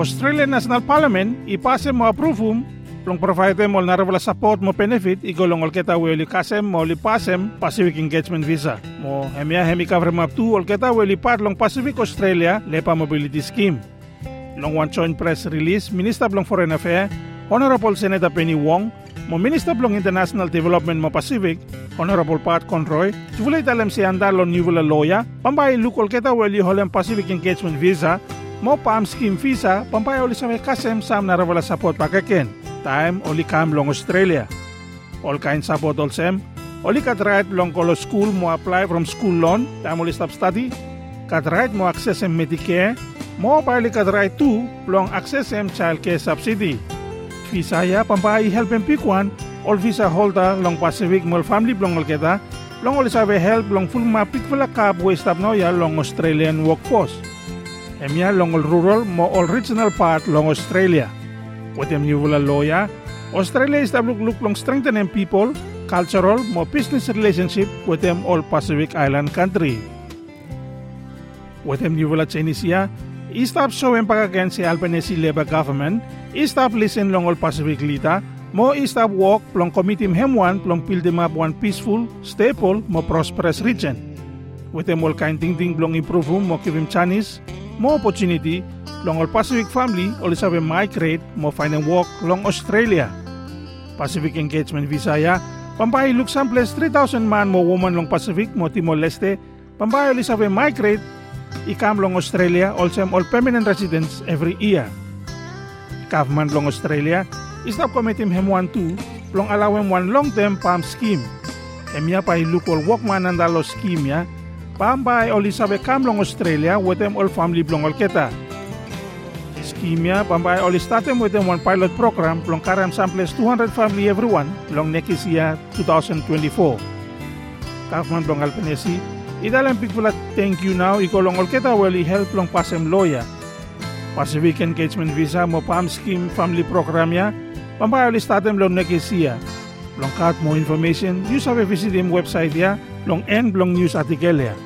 Australian National Parliament ipasem mo approve Long provide mo na wala support mo benefit igolong ol kita weli kasem mo li pasem Pacific Engagement Visa. Mo hemia hemi cover map tu ol kita weli long Pacific Australia lepa mobility scheme. Long one joint press release Minister long Foreign Affairs Honorable Senator Penny Wong mo Minister long International Development mo Pacific Honorable Pat Conroy Juvulay talem si andalo nivula loya pambay lukol kita weli holem Pacific Engagement Visa mo pam scheme visa pampay uli sa kasem sam narawala support pakaken time oli kam long Australia. All kind support sem. Oli kat right long kolo school mo apply from school loan, time oli stop study. Kat right mo access em Medicare, mo pali kat right tu long access em child care subsidy. Visa ya pampai help em pikwan, all visa holder long Pacific mol family long kita, long oli sabe help long full mapik pala kap waste up no ya long Australian workforce. Emya long rural mo original part long Australia. Watem Nuvula Loya, Australia is look long strengthening people, cultural, mo business relationship with them all Pacific Island country. With Watem Nuvula Chinisia, istap showing pagagan si Albanese Labour Government, istap listen long all Pacific Lita, mo istap walk plong committee hemwan plong pildemap one peaceful, stable, mo prosperous region. Watem all kind ting ting plong improve mo kivim Chinese, mo opportunity long all Pacific family ol sabi migrate mo find and walk long Australia. Pacific Engagement Visa ya, pambahay look samples 3,000 man mo woman long Pacific mo Timor Leste, pambahay ol sabi migrate ikam long Australia also all permanent residents every year. Government long Australia, stop committee hemuan tu long allowing one long-term PAM scheme. Emya pa ilukol walkman andalo scheme ya, pambay oli sabi kam long Australia wetem all family blong ol keta. Schemia pambay oli statem wetem one pilot program plong karam samples 200 family everyone long nekisia 2024. Kafman blong alpenesi, idalang pigpula thank you now ikolong ol keta weli help long pasem loya. Pacific Engagement Visa mo PAM scheme family program ya, pambay oli statem long nekisia. Long kat mo information, you sabi visit im website ya, long end long news article ya.